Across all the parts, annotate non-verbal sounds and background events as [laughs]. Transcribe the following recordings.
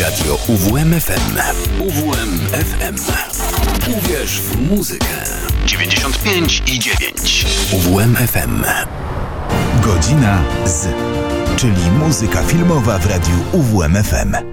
Radio UWMFM. UWMFM. Uwierz w muzykę. 95 i 9. UWMFM. Godzina z, czyli muzyka filmowa w radiu UWMFM.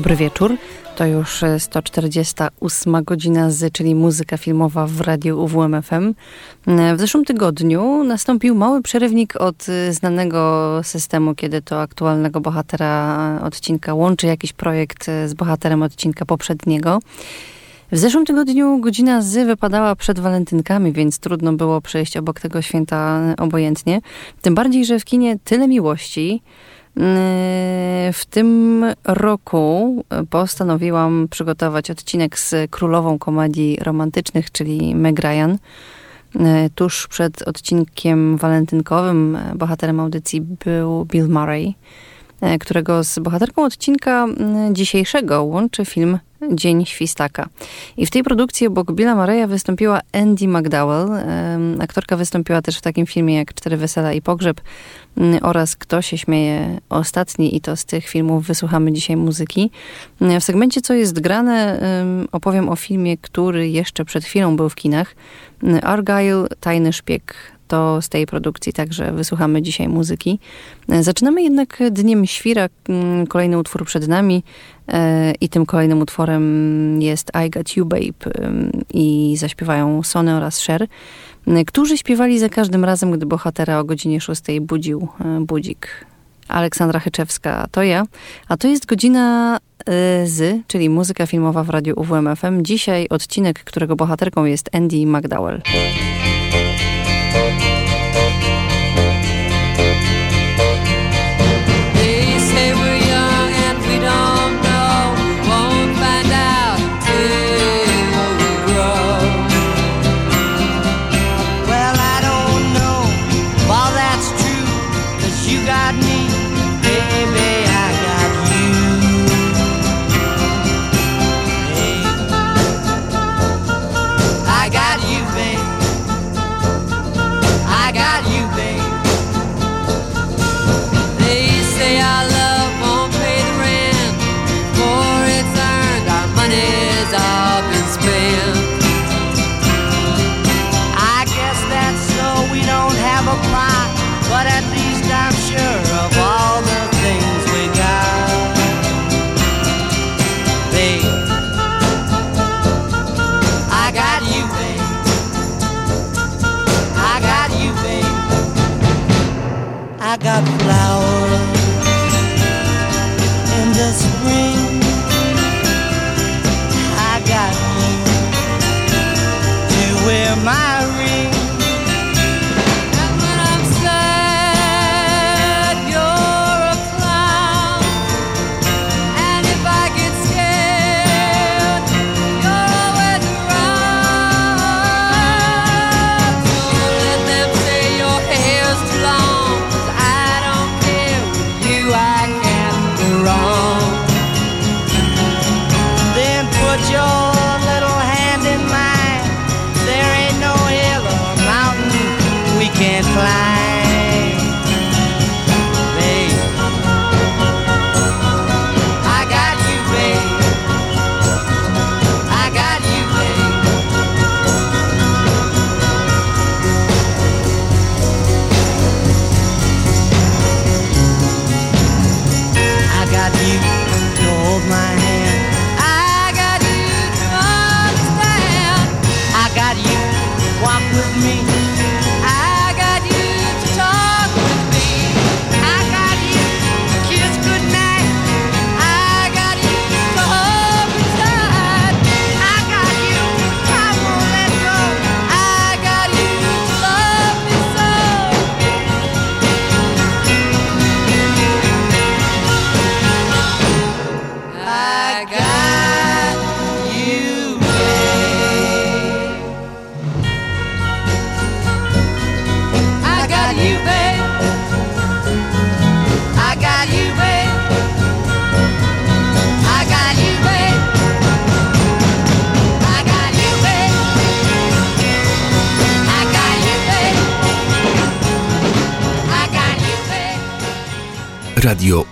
Dobry wieczór. To już 148 godzina z, czyli muzyka filmowa w radiu UWMFM. W zeszłym tygodniu nastąpił mały przerywnik od znanego systemu, kiedy to aktualnego bohatera odcinka łączy jakiś projekt z bohaterem odcinka poprzedniego. W zeszłym tygodniu godzina z wypadała przed walentynkami, więc trudno było przejść obok tego święta obojętnie. Tym bardziej, że w kinie tyle miłości, w tym roku postanowiłam przygotować odcinek z królową komedii romantycznych, czyli Meg Ryan. Tuż przed odcinkiem walentynkowym bohaterem audycji był Bill Murray, którego z bohaterką odcinka dzisiejszego łączy film Dzień Świstaka. I w tej produkcji obok Billa Mareya wystąpiła Andy McDowell. Aktorka wystąpiła też w takim filmie jak Cztery Wesela i Pogrzeb oraz Kto się śmieje ostatni i to z tych filmów wysłuchamy dzisiaj muzyki. W segmencie Co jest grane opowiem o filmie, który jeszcze przed chwilą był w kinach. Argyle, Tajny Szpieg to z tej produkcji także wysłuchamy dzisiaj muzyki. Zaczynamy jednak Dniem Świra, kolejny utwór przed nami e, i tym kolejnym utworem jest I Got You Babe i zaśpiewają Sony oraz Cher, którzy śpiewali za każdym razem, gdy bohatera o godzinie 6 budził e, budzik. Aleksandra Hyczewska to ja, a to jest godzina e, z, czyli muzyka filmowa w radiu UWMFM. Dzisiaj odcinek, którego bohaterką jest Andy McDowell.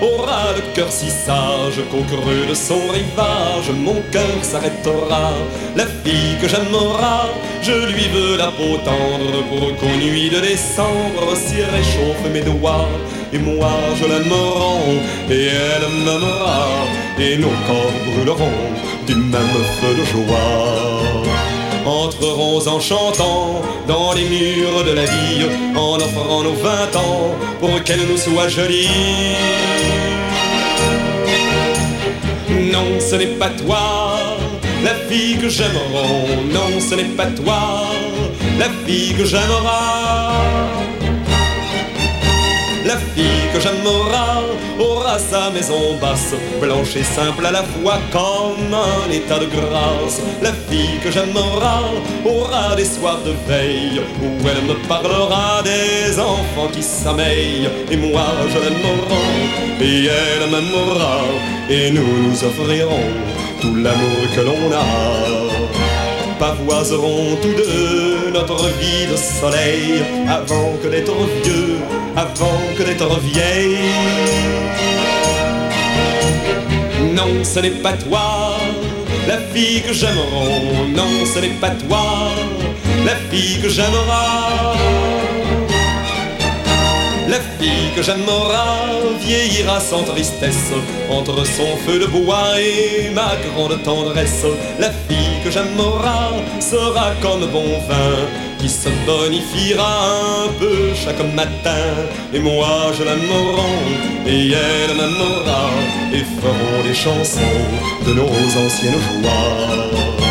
Aura le cœur si sage qu'au creux de son rivage, mon cœur s'arrêtera. La fille que j'aimerai, je lui veux la peau tendre pour qu'aux nuits de décembre s'y réchauffe mes doigts. Et moi je l'aimerai et elle m'aimera et nos corps brûleront du même feu de joie. Entrerons en chantant dans les murs de la vie, en offrant nos vingt ans pour qu'elle nous soit jolie. Non, ce n'est pas toi, la fille que j'aimerai. Non, ce n'est pas toi, la fille que j'aimerai. La fille que j'aimerai aura sa maison basse, blanche et simple à la fois comme un état de grâce. La fille que j'aimerai aura des soirs de veille où elle me parlera des enfants qui s'ameillent. Et moi je l'aimerai et elle m'aimera et nous nous offrirons tout l'amour que l'on a pavoiserons tous deux notre vie de soleil avant que d'être vieux, avant que d'être vieille. Non, ce n'est pas toi, la fille que j'aimerai. Non, ce n'est pas toi, la fille que j'aimerai. La fille que j'aimerai vieillira sans tristesse entre son feu de bois et ma grande tendresse. La fille que j'aimerai sera comme bon vin qui se bonifiera un peu chaque matin. Et moi je l'aimerai et elle m'aimera et ferons des chansons de nos anciennes joies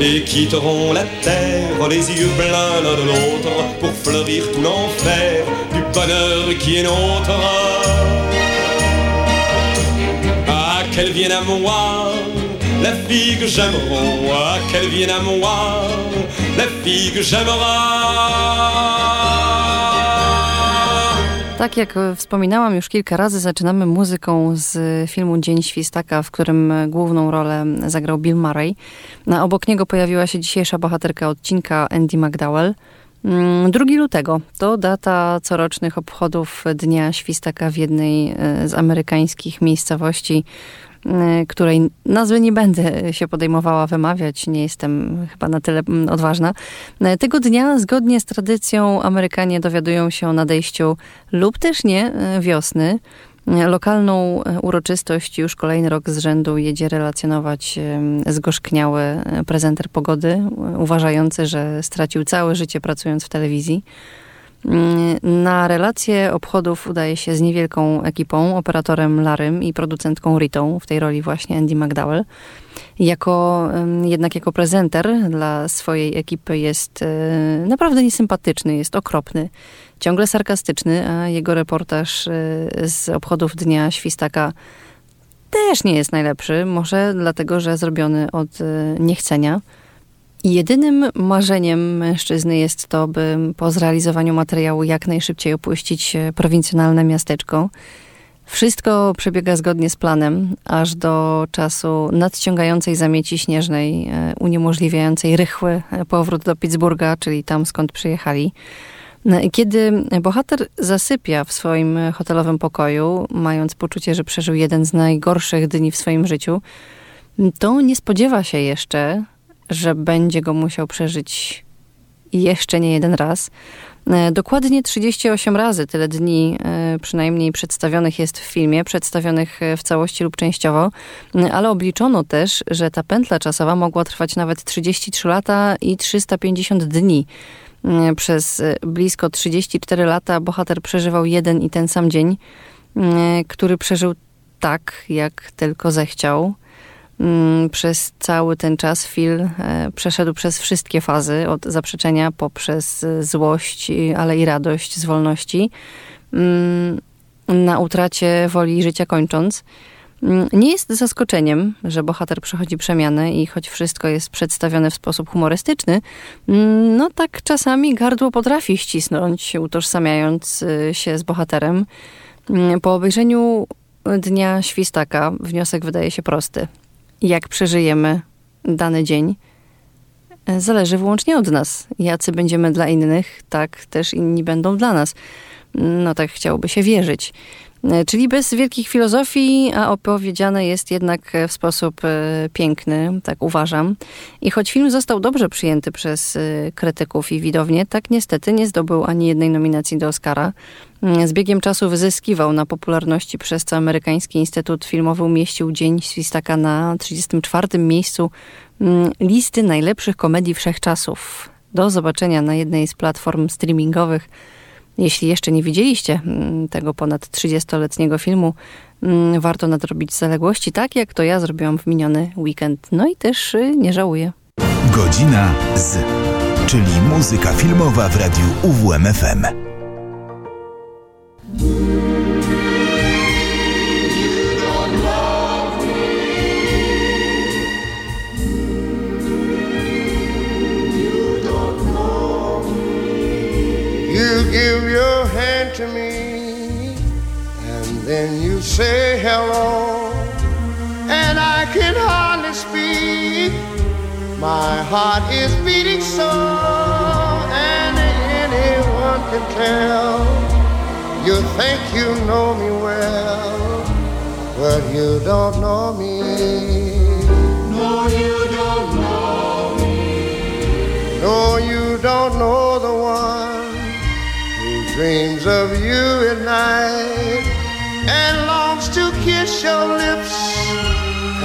et quitteront la terre les yeux pleins l'un de l'autre pour fleurir tout l'enfer du bonheur qui est nôtre. Ah, qu'elle vienne à moi, la fille que j'aimerai, ah, qu'elle vienne à moi, la fille que j'aimerai. Tak jak wspominałam już kilka razy, zaczynamy muzyką z filmu Dzień Świstaka, w którym główną rolę zagrał Bill Murray. Na obok niego pojawiła się dzisiejsza bohaterka odcinka Andy McDowell. 2 mm, lutego to data corocznych obchodów Dnia Świstaka w jednej e, z amerykańskich miejscowości której nazwy nie będę się podejmowała wymawiać, nie jestem chyba na tyle mm, odważna. Y, tego dnia, zgodnie z tradycją, Amerykanie dowiadują się o nadejściu lub też nie y, wiosny. Lokalną uroczystość już kolejny rok z rzędu jedzie relacjonować zgorzkniały prezenter pogody, uważający, że stracił całe życie pracując w telewizji. Mm, na relację obchodów udaje się z niewielką ekipą, operatorem Larym i producentką Ritą, w tej roli właśnie Andy McDowell. Jako, jednak jako prezenter dla swojej ekipy jest e, naprawdę niesympatyczny, jest okropny, ciągle sarkastyczny, a jego reportaż e, z obchodów Dnia Świstaka też nie jest najlepszy. Może dlatego, że zrobiony od e, niechcenia. Jedynym marzeniem mężczyzny jest to, by po zrealizowaniu materiału jak najszybciej opuścić prowincjonalne miasteczko. Wszystko przebiega zgodnie z planem, aż do czasu nadciągającej zamieci śnieżnej, e, uniemożliwiającej rychły powrót do Pittsburgha, czyli tam skąd przyjechali. Kiedy bohater zasypia w swoim hotelowym pokoju, mając poczucie, że przeżył jeden z najgorszych dni w swoim życiu, to nie spodziewa się jeszcze, że będzie go musiał przeżyć jeszcze nie jeden raz. E, dokładnie 38 razy tyle dni e, przynajmniej przedstawionych jest w filmie, przedstawionych e, w całości lub częściowo, ale obliczono też, że ta pętla czasowa mogła trwać nawet 33 lata i 350 dni. Przez blisko 34 lata bohater przeżywał jeden i ten sam dzień, który przeżył tak, jak tylko zechciał. Mm, przez cały ten czas Phil e, przeszedł przez wszystkie fazy, od zaprzeczenia poprzez złość, ale i radość z wolności, mm, na utracie woli życia kończąc. Mm, nie jest zaskoczeniem, że bohater przechodzi przemianę i choć wszystko jest przedstawione w sposób humorystyczny, no tak czasami gardło potrafi ścisnąć, utożsamiając y, się z bohaterem. Po obejrzeniu Dnia Świstaka wniosek wydaje się prosty jak przeżyjemy dany dzień, e, zależy wyłącznie od nas. Jacy będziemy dla innych, tak też inni będą dla nas. No tak chciałoby się wierzyć. E, czyli bez wielkich filozofii, a opowiedziane jest jednak w sposób e, piękny, tak uważam. I choć film został dobrze przyjęty przez krytyków i widownię, tak niestety nie zdobył ani jednej nominacji do Oscara. Z biegiem czasu wyzyskiwał na popularności przez co amerykański Instytut Filmowy umieścił Dzień Świstaka na 34. miejscu mm, listy najlepszych komedii wszechczasów. Do zobaczenia na jednej z platform streamingowych Jeśli jeszcze nie widzieliście mm, tego ponad 30-letniego filmu, mm, warto nadrobić zaległości, tak jak to ja zrobiłam w miniony weekend. No i też y, nie żałuję. Godzina z, czyli muzyka filmowa w radiu UWMFM. Hello, and I can hardly speak. My heart is beating so, and anyone can tell. You think you know me well, but you don't know me. No, you don't know me. No, you don't know the one who dreams of you at night and to kiss your lips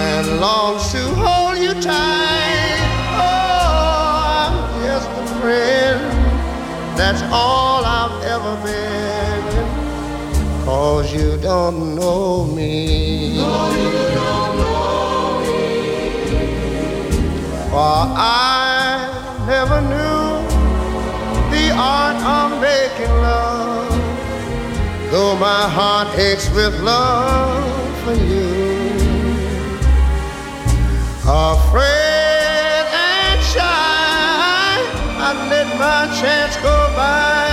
and longs to hold you tight. Oh, I'm just a friend. That's all I've ever been. Cause you don't know me. No, you don't know me. For I Though my heart aches with love for you. Afraid and shy, I let my chance go by.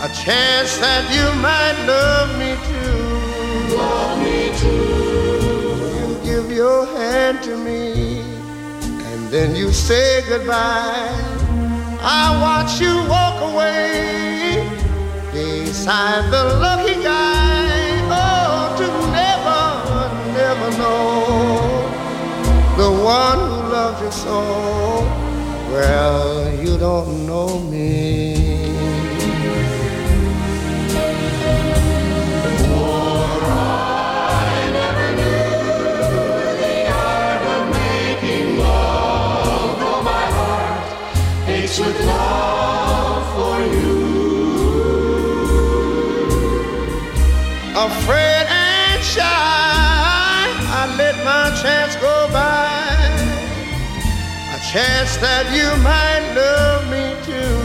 A chance that you might love me too. Love me too. You give your hand to me, and then you say goodbye. I watch you walk away beside the lucky guy. Oh, to never, never know the one who loves you so. Well, you don't know me. That you might love me too.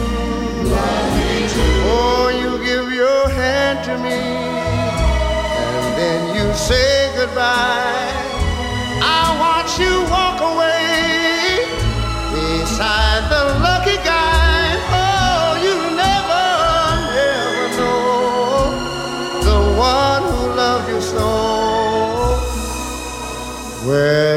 Love me too. Oh, you give your hand to me, and then you say goodbye. I watch you walk away beside the lucky guy. Oh, you never, never know the one who loved you so. Well,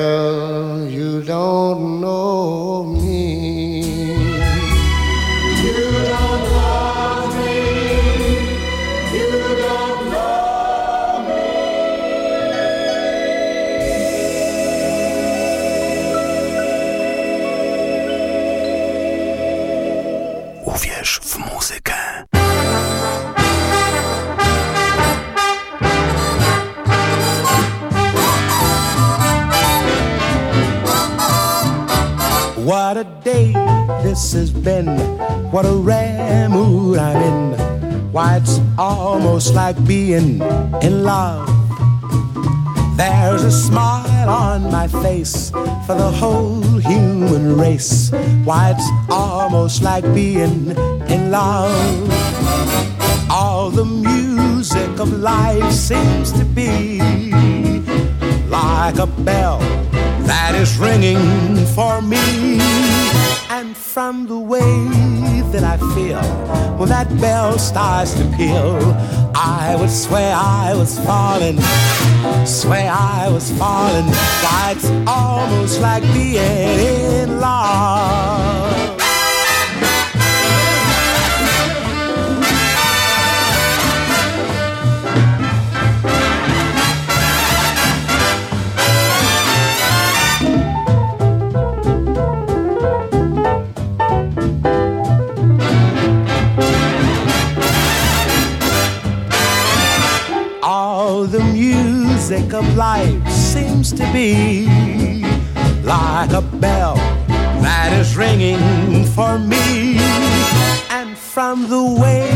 has been. What a rare mood I'm in. Why, it's almost like being in love. There's a smile on my face for the whole human race. Why, it's almost like being in love. All the music of life seems to be like a bell that is ringing for me. And from the way that I feel when that bell starts to peal, I would swear I was falling, swear I was falling. It's almost like being in love. Seems to be like a bell that is ringing for me. And from the way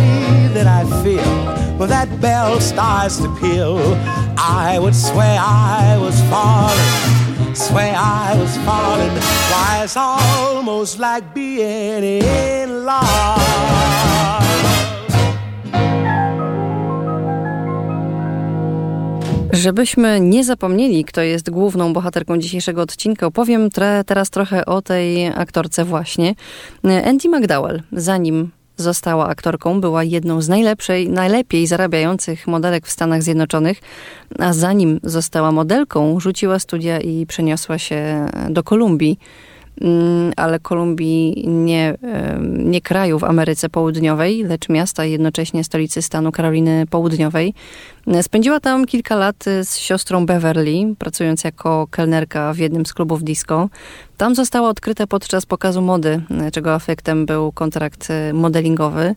that I feel when that bell starts to peal, I would swear I was falling, swear I was falling. Why, it's almost like being in love. Żebyśmy nie zapomnieli, kto jest główną bohaterką dzisiejszego odcinka, opowiem tre, teraz trochę o tej aktorce właśnie. Andy McDowell, zanim została aktorką, była jedną z najlepszej, najlepiej zarabiających modelek w Stanach Zjednoczonych, a zanim została modelką, rzuciła studia i przeniosła się do Kolumbii ale Kolumbii nie, nie kraju w Ameryce Południowej, lecz miasta i jednocześnie stolicy stanu Karoliny Południowej. Spędziła tam kilka lat z siostrą Beverly, pracując jako kelnerka w jednym z klubów disco. Tam została odkryta podczas pokazu mody, czego efektem był kontrakt modelingowy.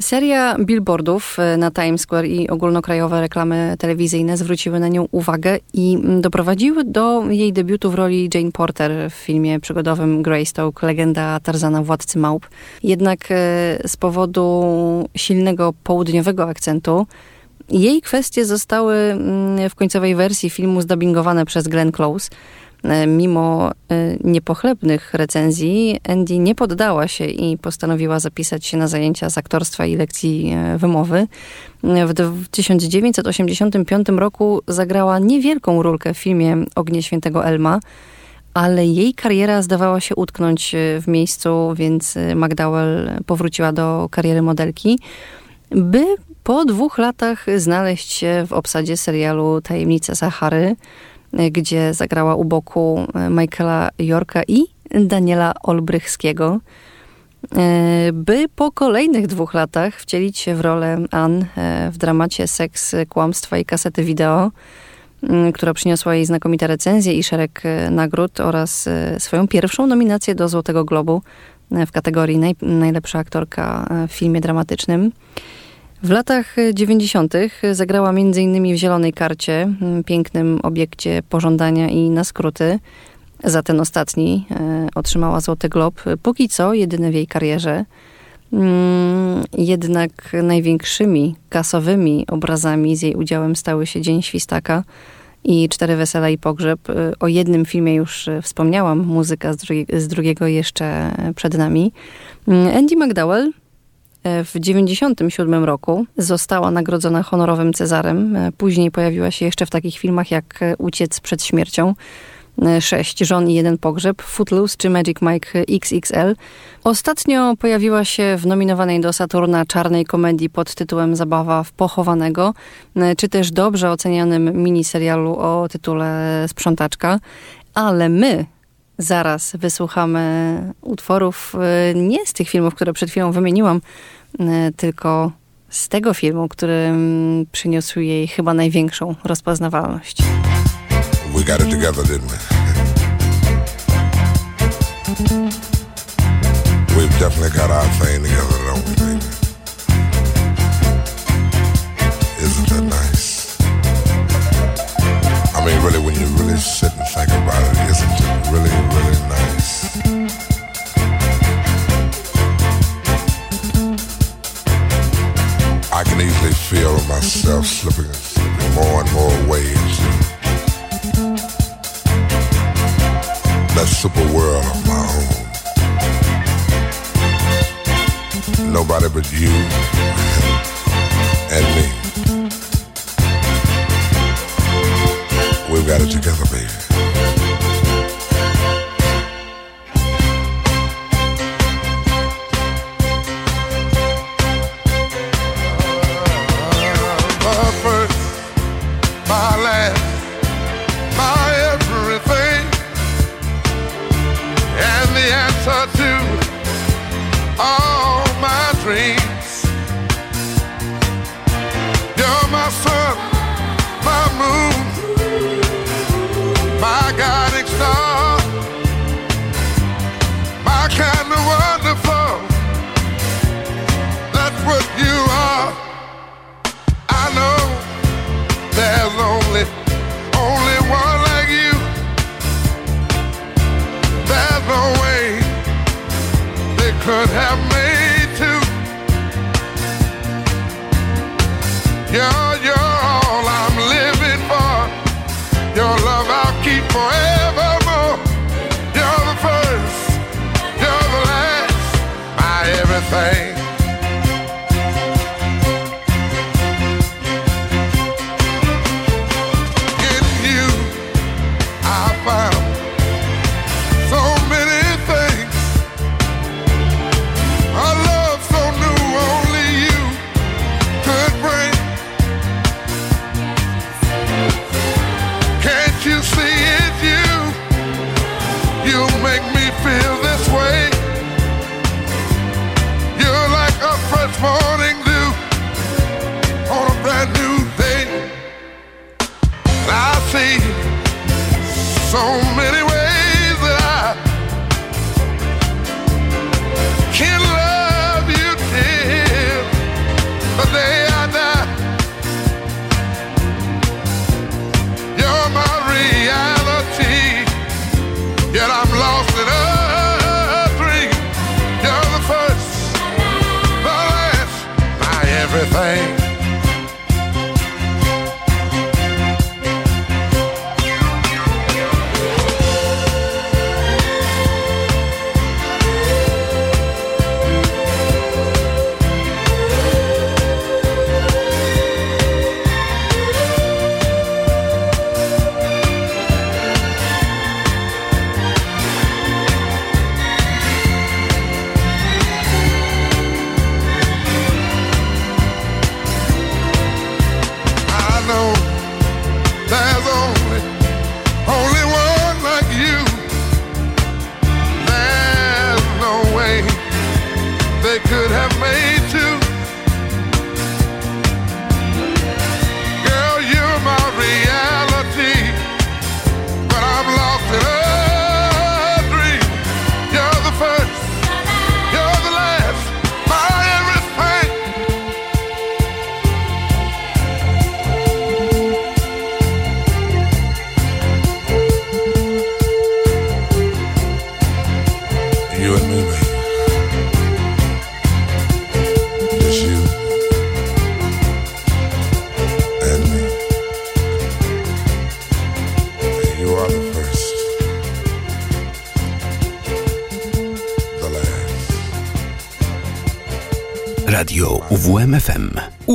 Seria billboardów e, na Times Square i ogólnokrajowe reklamy telewizyjne zwróciły na nią uwagę i doprowadziły do jej debiutu w roli Jane Porter w filmie przygodowym Greystoke, legenda Tarzana Władcy Małp. Jednak e, z powodu silnego południowego akcentu jej kwestie zostały w końcowej wersji filmu zdubbingowane przez Glenn Close – mimo e, niepochlebnych recenzji, Andy nie poddała się i postanowiła zapisać się na zajęcia z aktorstwa i lekcji e, wymowy. W 1985 roku zagrała niewielką rolkę w filmie Ognie Świętego Elma, ale jej kariera zdawała się utknąć w miejscu, więc McDowell powróciła do kariery modelki, by po dwóch latach znaleźć się w obsadzie serialu Tajemnice Sahary, gdzie zagrała u boku e, Michaela Yorka i Daniela Olbrychskiego, e, by po kolejnych dwóch latach wcielić się w rolę Ann e, w dramacie Seks, Kłamstwa i Kasety Wideo, która przyniosła jej znakomite recenzje i szereg nagród oraz swoją pierwszą nominację do Złotego Globu w kategorii naj, najlepsza aktorka w filmie dramatycznym. W latach 90. zagrała m.in. w Zielonej Karcie, pięknym obiekcie pożądania i na skróty. Za ten ostatni e, otrzymała Złoty Glob, póki co jedyny w jej karierze. Mm, jednak największymi kasowymi obrazami z jej udziałem stały się Dzień Świstaka i Cztery Wesela i Pogrzeb. E, o jednym filmie już wspomniałam, muzyka z drugiego jeszcze przed nami. Mm, Andy McDowell w 1997 roku została nagrodzona honorowym Cezarem. Później pojawiła się jeszcze w takich filmach jak Uciec przed śmiercią, Sześć żon i jeden pogrzeb, Footloose czy Magic Mike XXL. Ostatnio pojawiła się w nominowanej do Saturna czarnej komedii pod tytułem Zabawa w pochowanego, czy też dobrze ocenianym miniserialu o tytule Sprzątaczka. Ale my zaraz wysłuchamy utworów y, nie z tych filmów, które przed chwilą wymieniłam, y, tylko z tego filmu, który przyniósł jej chyba największą rozpoznawalność. We got it together, didn't we? We've definitely got our thing together, don't we, baby? Isn't that nice? I mean, really, when you really sit can easily feel myself slipping, slipping more and more into that super world of my own. Nobody but you and me. We've got it together, baby. have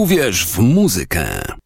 Uwierz w muzykę.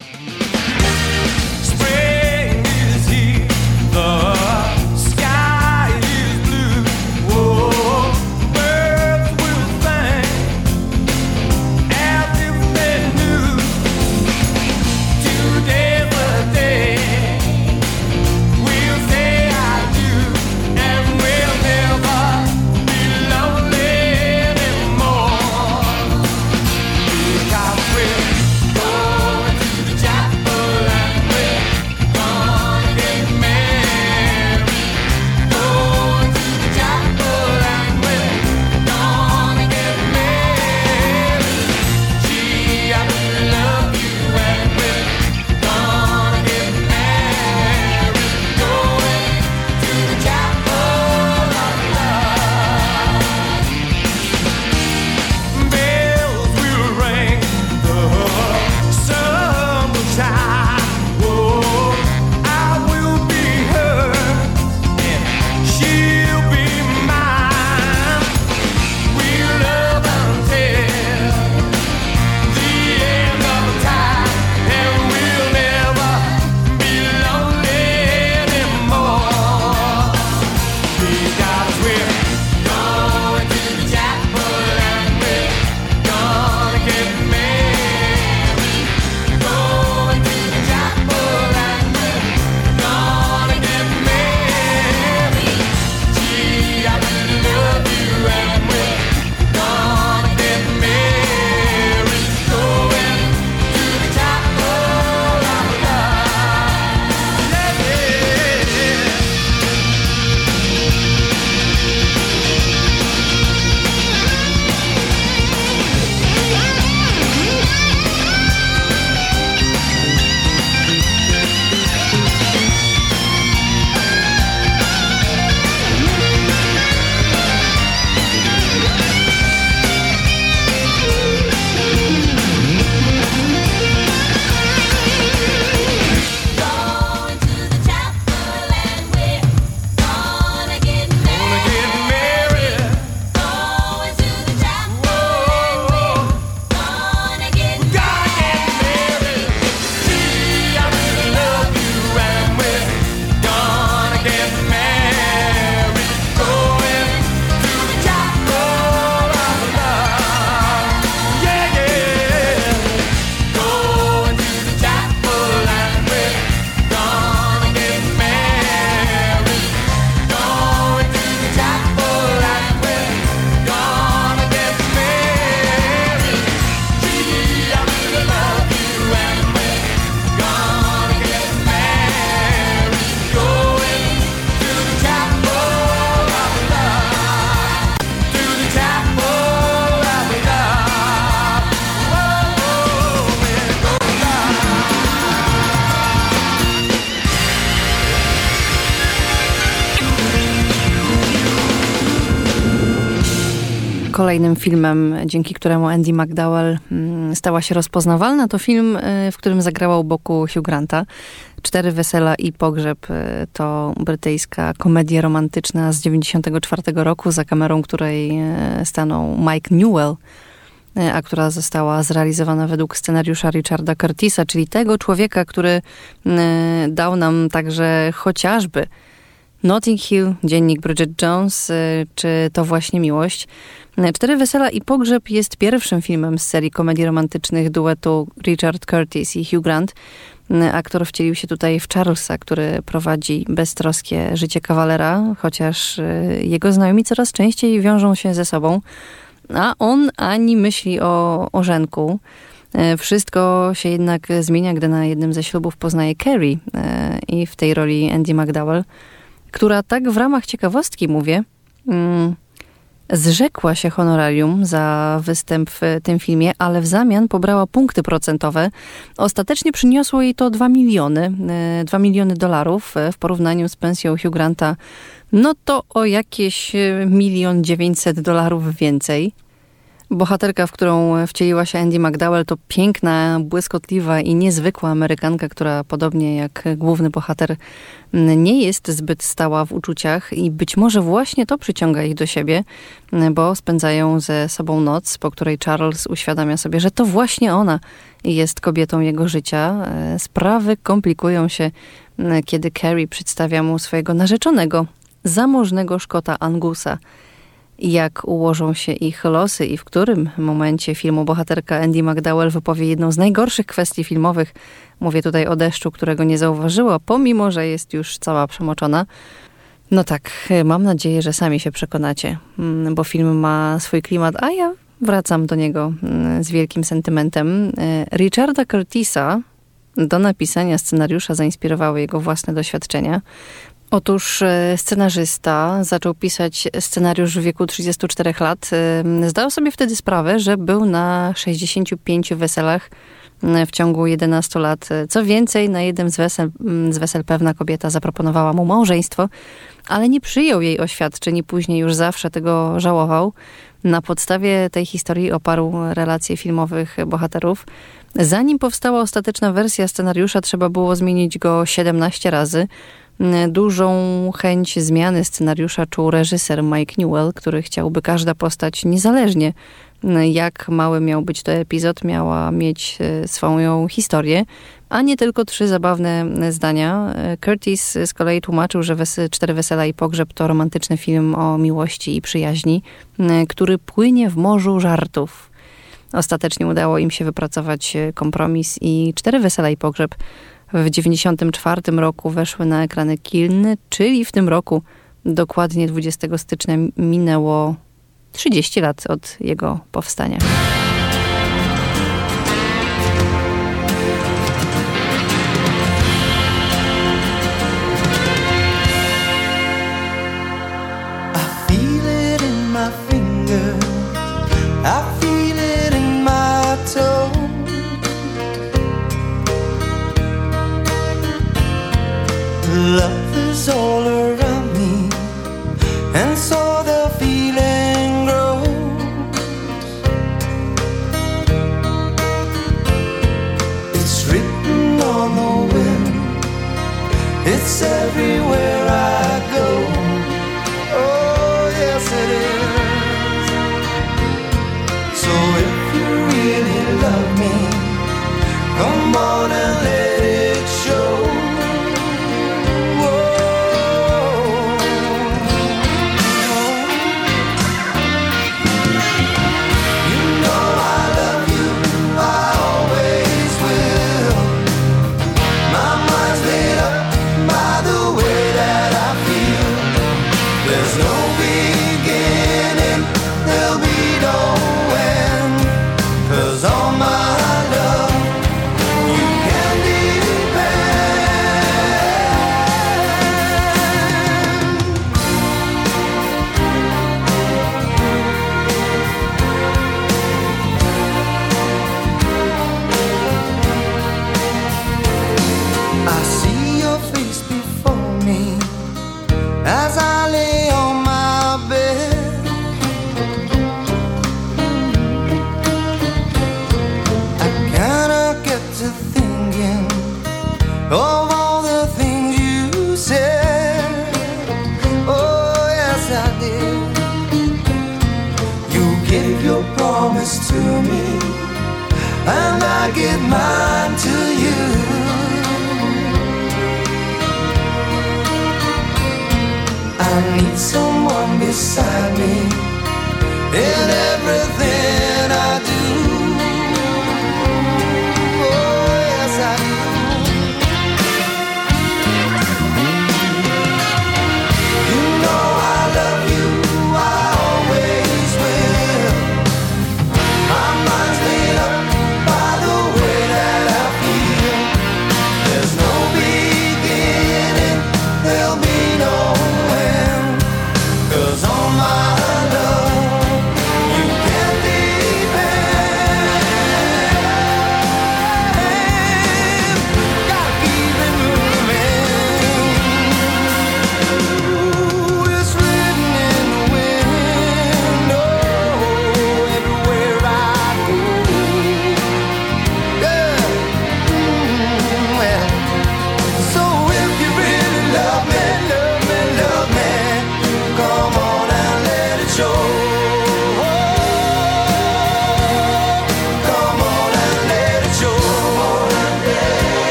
Kolejnym filmem, dzięki któremu Andy McDowell mm, stała się rozpoznawalna, to film, y, w którym zagrała u boku Hugh Granta. Cztery wesela i pogrzeb y, to brytyjska komedia romantyczna z 94 roku, za kamerą której y, stanął Mike Newell, a która została zrealizowana według scenariusza Richarda Curtisa, czyli tego człowieka, który dał nam także chociażby Notting Hill, dziennik Bridget Jones, czy to właśnie miłość. Cztery Wesela i Pogrzeb jest pierwszym filmem z serii komedii romantycznych duetu Richard Curtis i Hugh Grant. Aktor wcielił się tutaj w Charlesa, który prowadzi beztroskie życie kawalera, chociaż y, jego znajomi coraz częściej wiążą się ze sobą, a on ani myśli o ożenku. Y, wszystko się jednak zmienia, gdy na jednym ze ślubów poznaje Carrie y, i w tej roli Andy McDowell, która tak w ramach ciekawostki mówię, mm, Zrzekła się honorarium za występ w tym filmie, ale w zamian pobrała punkty procentowe. Ostatecznie przyniosło jej to 2 miliony, 2 e, miliony dolarów e, w porównaniu z pensją Hugh Granta. No to o jakieś e, milion dziewięćset dolarów więcej. Bohaterka, w którą wcieliła się Andy McDowell, to piękna, błyskotliwa i niezwykła Amerykanka, która podobnie jak główny bohater nie jest zbyt stała w uczuciach i być może właśnie to przyciąga ich do siebie, bo spędzają ze sobą noc, po której Charles uświadamia sobie, że to właśnie ona jest kobietą jego życia. Sprawy komplikują się, kiedy Carrie przedstawia mu swojego narzeczonego, zamożnego Szkota Angusa – jak ułożą się ich losy i w którym momencie filmu bohaterka Andy McDowell wypowie jedną z najgorszych kwestii filmowych. Mówię tutaj o deszczu, którego nie zauważyła, pomimo, że jest już cała przemoczona. No tak, mam nadzieję, że sami się przekonacie, mm, bo film ma swój klimat, a ja wracam do niego mm, z wielkim sentymentem. E, Richarda Curtisa do napisania scenariusza zainspirowały jego własne doświadczenia. Otóż e, scenarzysta zaczął pisać scenariusz w wieku 34 lat. E, zdał sobie wtedy sprawę, że był na 65 weselach w ciągu 11 lat. Co więcej, na jednym z wesel, z wesel pewna kobieta zaproponowała mu małżeństwo, ale nie przyjął jej oświadczeń i później już zawsze tego żałował. Na podstawie tej historii oparł relacje filmowych bohaterów. Zanim powstała ostateczna wersja scenariusza, trzeba było zmienić go 17 razy. Dużą chęć zmiany scenariusza czuł reżyser Mike Newell, który chciałby każda postać niezależnie jak mały miał być to epizod, miała mieć e, swoją historię, a nie tylko trzy zabawne zdania. Curtis z kolei tłumaczył, że Cztery Wesela i Pogrzeb to romantyczny film o miłości i przyjaźni, który płynie w morzu żartów. Ostatecznie udało im się wypracować e, kompromis i Cztery Wesela i Pogrzeb w 1994 roku weszły na ekrany Kilny, czyli w tym roku, dokładnie 20 stycznia, minęło 30 lat od jego powstania. solar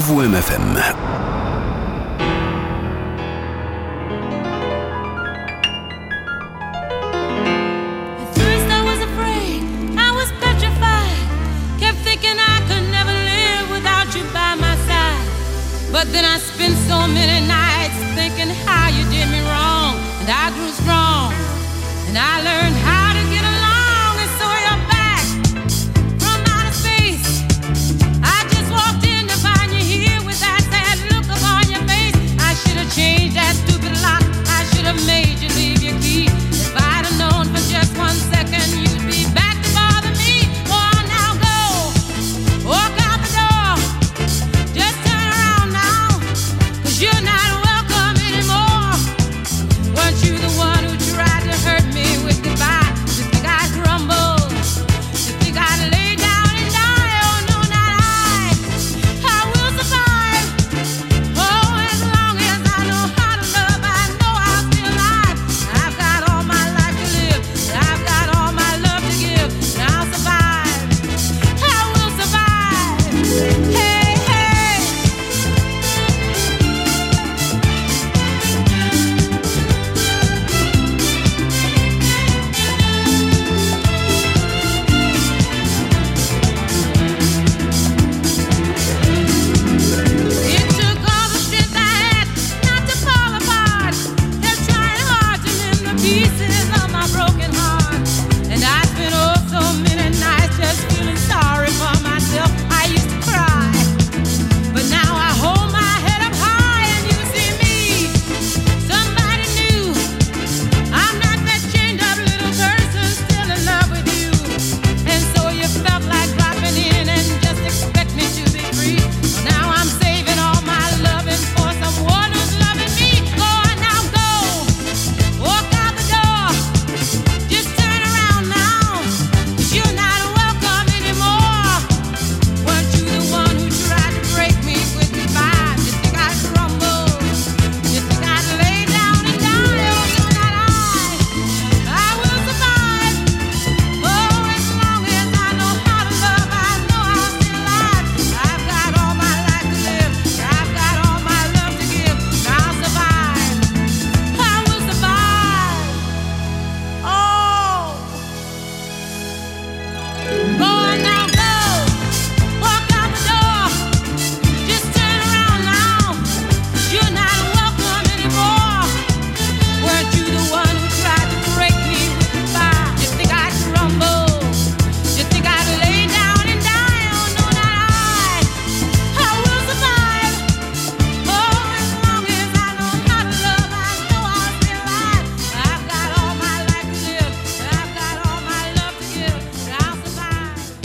Radio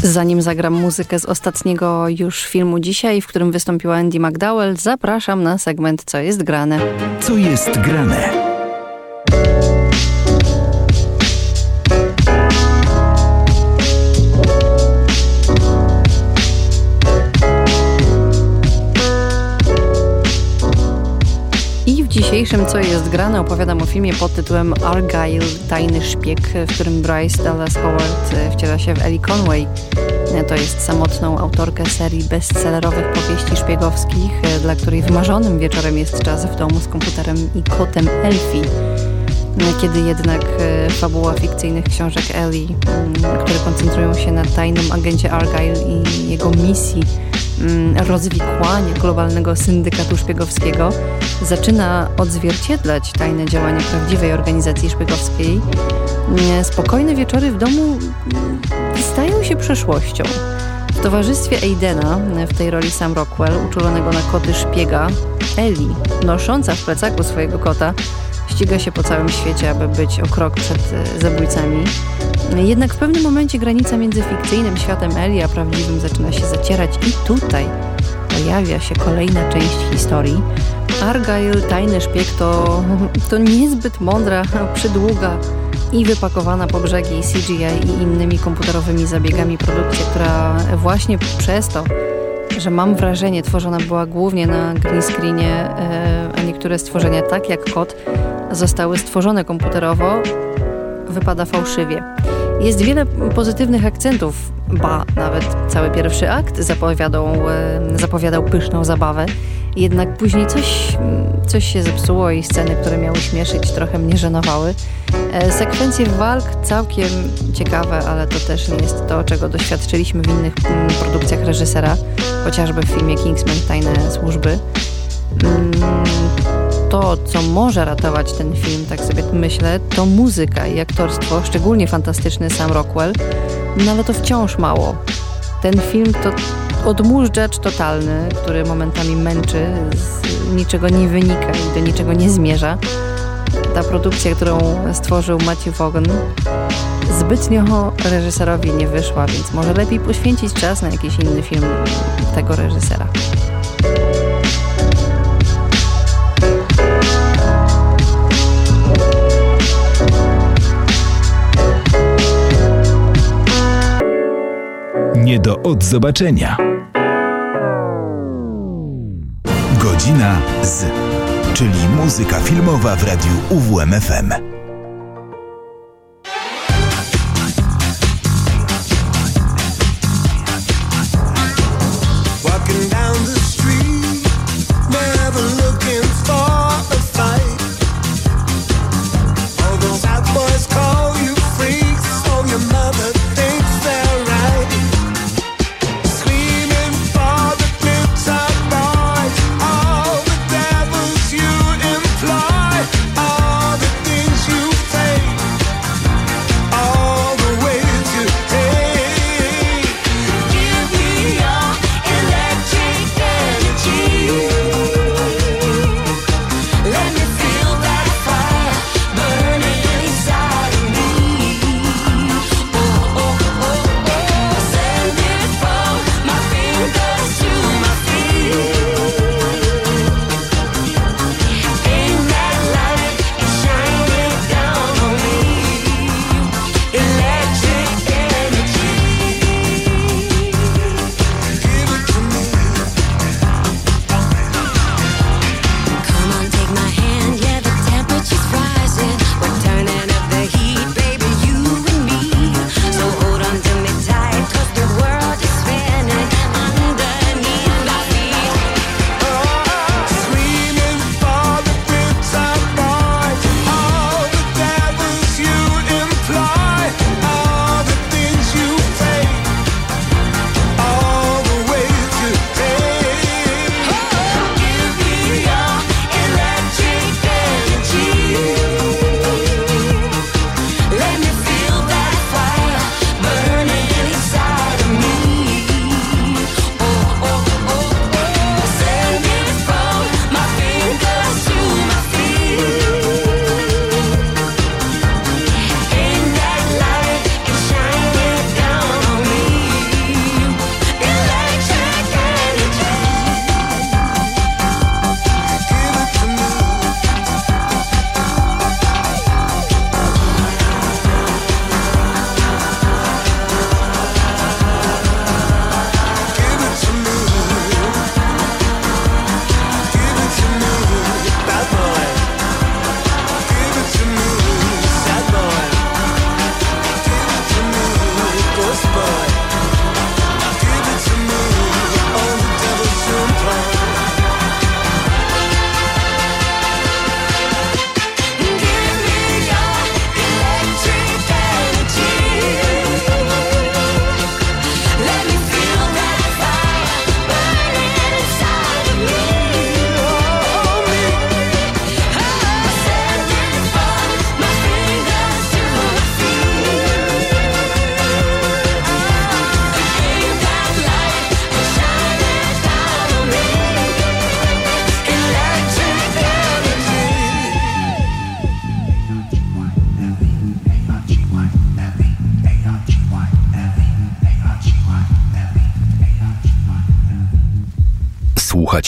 Zanim zagram muzykę z ostatniego już filmu dzisiaj, w którym wystąpiła Andy McDowell, zapraszam na segment Co jest grane. Co jest grane? Dzisiejszym Co jest grane opowiadam o filmie pod tytułem Argyle Tajny Szpieg, w którym Bryce Dallas Howard e, wciela się w Ellie Conway. E, To jest samotną autorkę serii bestsellerowych powieści szpiegowskich, e, dla której wymarzonym wieczorem jest czas w domu z komputerem i kotem Elfie. Kiedy jednak fabuła fikcyjnych książek Ellie, które koncentrują się na tajnym agencie Argyle i jego misji mm, rozwikłania globalnego syndykatu szpiegowskiego, zaczyna odzwierciedlać tajne działania prawdziwej organizacji szpiegowskiej, mm, spokojne wieczory w domu mm, stają się przeszłością. W towarzystwie Aidena, w tej roli Sam Rockwell, uczulonego na koty szpiega, Ellie, nosząca w plecaku swojego kota, ściga się po całym świecie, aby być o krok przed e, zabójcami. Jednak w pewnym momencie granica między fikcyjnym światem Ellie a prawdziwym zaczyna się zacierać i tutaj pojawia się kolejna część historii. Argyle, tajny szpieg to, [laughs] to niezbyt mądra, przydługa i wypakowana po brzegi CGI i innymi komputerowymi zabiegami produkcja, która właśnie przez to, że mam wrażenie, tworzona była głównie na green screenie, e, a niektóre stworzenia, tak jak kot, zostały stworzone komputerowo, wypada fałszywie. Jest wiele pozytywnych akcentów, ba, nawet cały pierwszy akt zapowiadał, e, zapowiadał pyszną zabawę. Jednak później coś, coś się zepsuło i sceny, które miały śmieszyć, trochę mnie żenowały. E, Sekwencje walk całkiem ciekawe, ale to też nie jest to, czego doświadczyliśmy w innych mm, produkcjach reżysera, chociażby w filmie Kingsman Tajne Służby. Mm, To, co może ratować ten film, tak sobie myślę, to muzyka i aktorstwo, szczególnie fantastyczny Sam Rockwell, no ale to wciąż mało. Ten film to odmóżdżacz totalny, który momentami męczy, z niczego nie wynika i do niczego nie zmierza. Ta produkcja, którą stworzył Matthew Vaughn, zbytnio reżyserowi nie wyszła, więc może lepiej poświęcić czas na jakiś inny film tego reżysera. Nie do odzobaczenia. Godzina z, czyli muzyka filmowa w radiu UWMFM.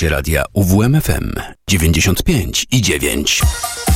Radia UWMFM 95 i 9.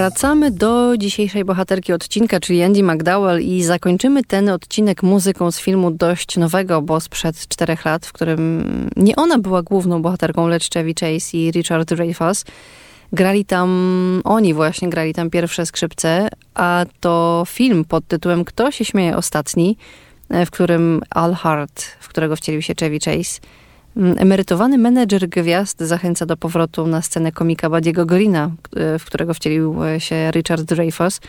Wracamy do dzisiejszej bohaterki odcinka, czyli Andy McDowell i zakończymy ten odcinek muzyką z filmu dość nowego, bo sprzed czterech lat, w którym nie ona była główną bohaterką, lecz Chevy Chase i Richard Dreyfuss. Grali tam, oni właśnie grali tam pierwsze skrzypce, a to film pod tytułem Kto się śmieje ostatni, e, w którym Al Hart, w którego wcielił się Chevy Chase, Emerytowany menedżer gwiazd zachęca do powrotu na scenę komika Badiego Greena, e, w którego wcielił się Richard Dreyfuss.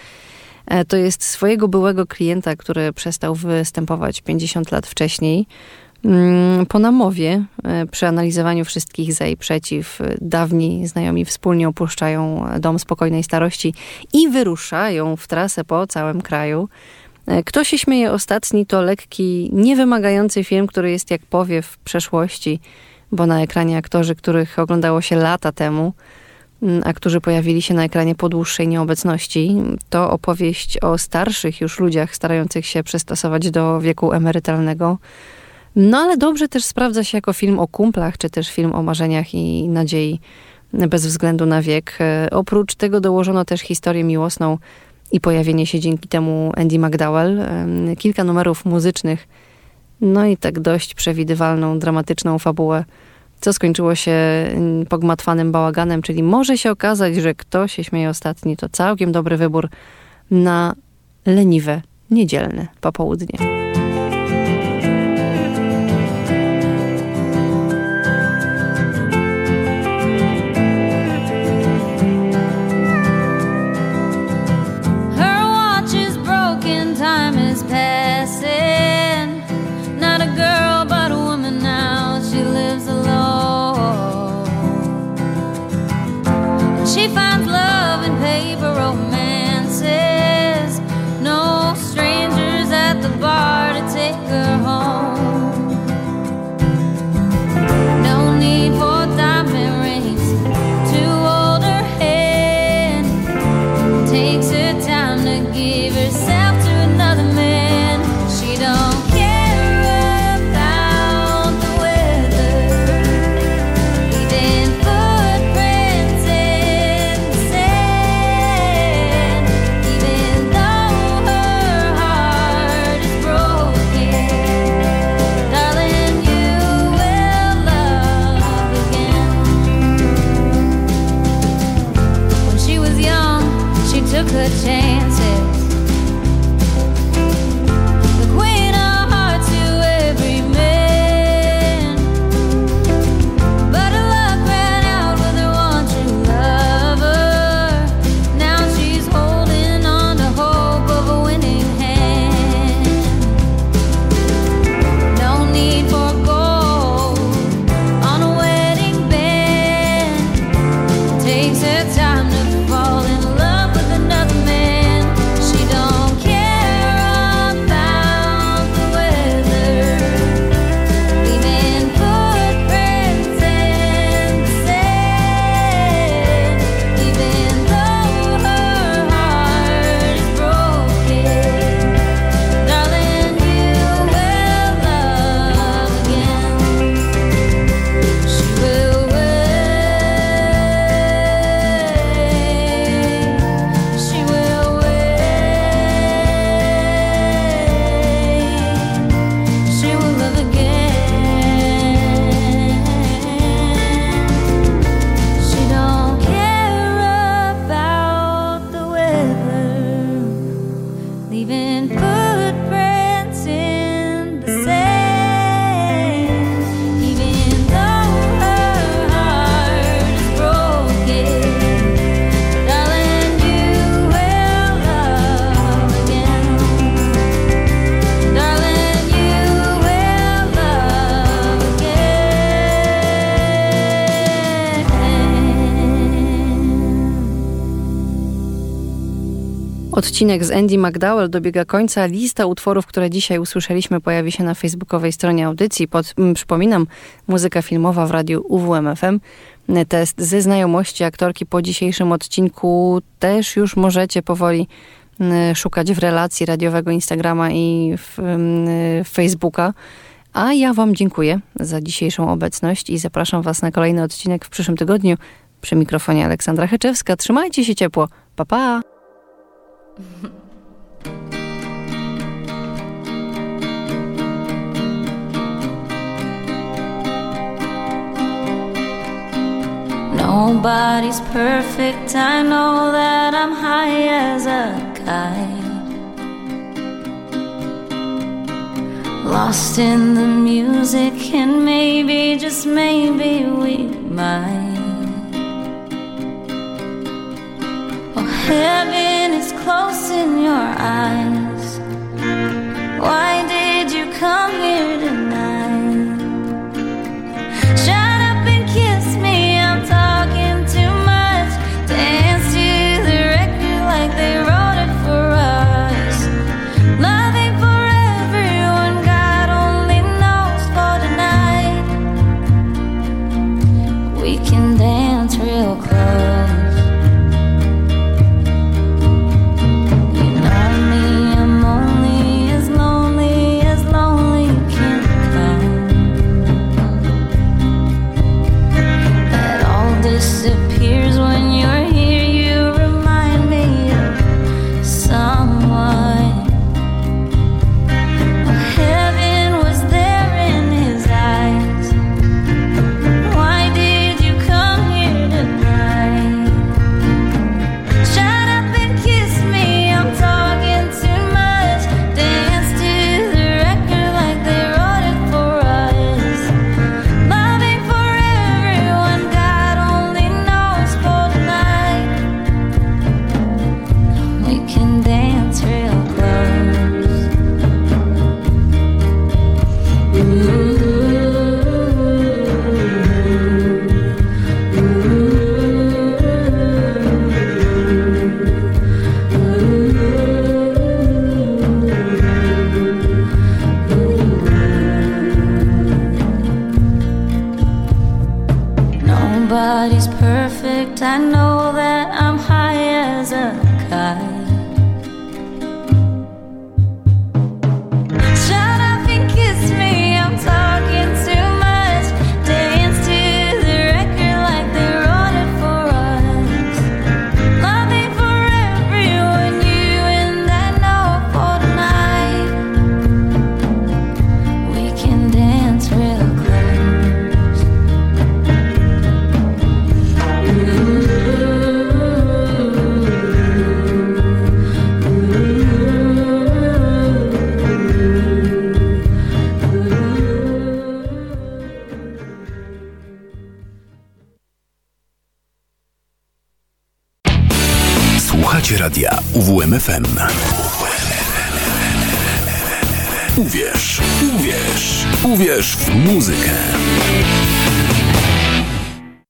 E, To jest swojego byłego klienta, który przestał występować 50 lat wcześniej. Mm, Po namowie, e, przy analizowaniu wszystkich za i przeciw, e, dawni znajomi wspólnie opuszczają dom spokojnej starości i wyruszają w trasę po całym kraju. E, Kto się śmieje ostatni to lekki, niewymagający film, który jest jak powiew przeszłości, bo na ekranie aktorzy, których oglądało się lata temu. mm, a którzy pojawili się na ekranie po dłuższej nieobecności. To opowieść o starszych już ludziach starających się przystosować do wieku emerytalnego. No ale dobrze też sprawdza się jako film o kumplach, czy też film o marzeniach i nadziei bez względu na wiek. E, Oprócz tego dołożono też historię miłosną i pojawienie się dzięki temu Andy McDowell. Kilka numerów muzycznych, no i tak dość przewidywalną, dramatyczną fabułę, co skończyło się pogmatwanym bałaganem, czyli może się okazać, że kto się śmieje ostatni, to całkiem dobry wybór na leniwe, niedzielne popołudnie. Odcinek z Andy McDowell dobiega końca. Lista utworów, które dzisiaj usłyszeliśmy, pojawi się na facebookowej stronie audycji. Pod, przypominam, muzyka filmowa w radiu UWMFM. Test ze znajomości aktorki po dzisiejszym odcinku też już możecie powoli szukać w relacji radiowego Instagrama i w, mm, Facebooka. A ja Wam dziękuję za dzisiejszą obecność i zapraszam Was na kolejny odcinek w przyszłym tygodniu. Przy mikrofonie Aleksandra Heczewska. Trzymajcie się ciepło. Pa, pa! [laughs] Nobody's perfect. I know that I'm high as a kite. Lost in the music, and maybe, just maybe, we might. Heaven is close in your eyes. Why did you come here tonight?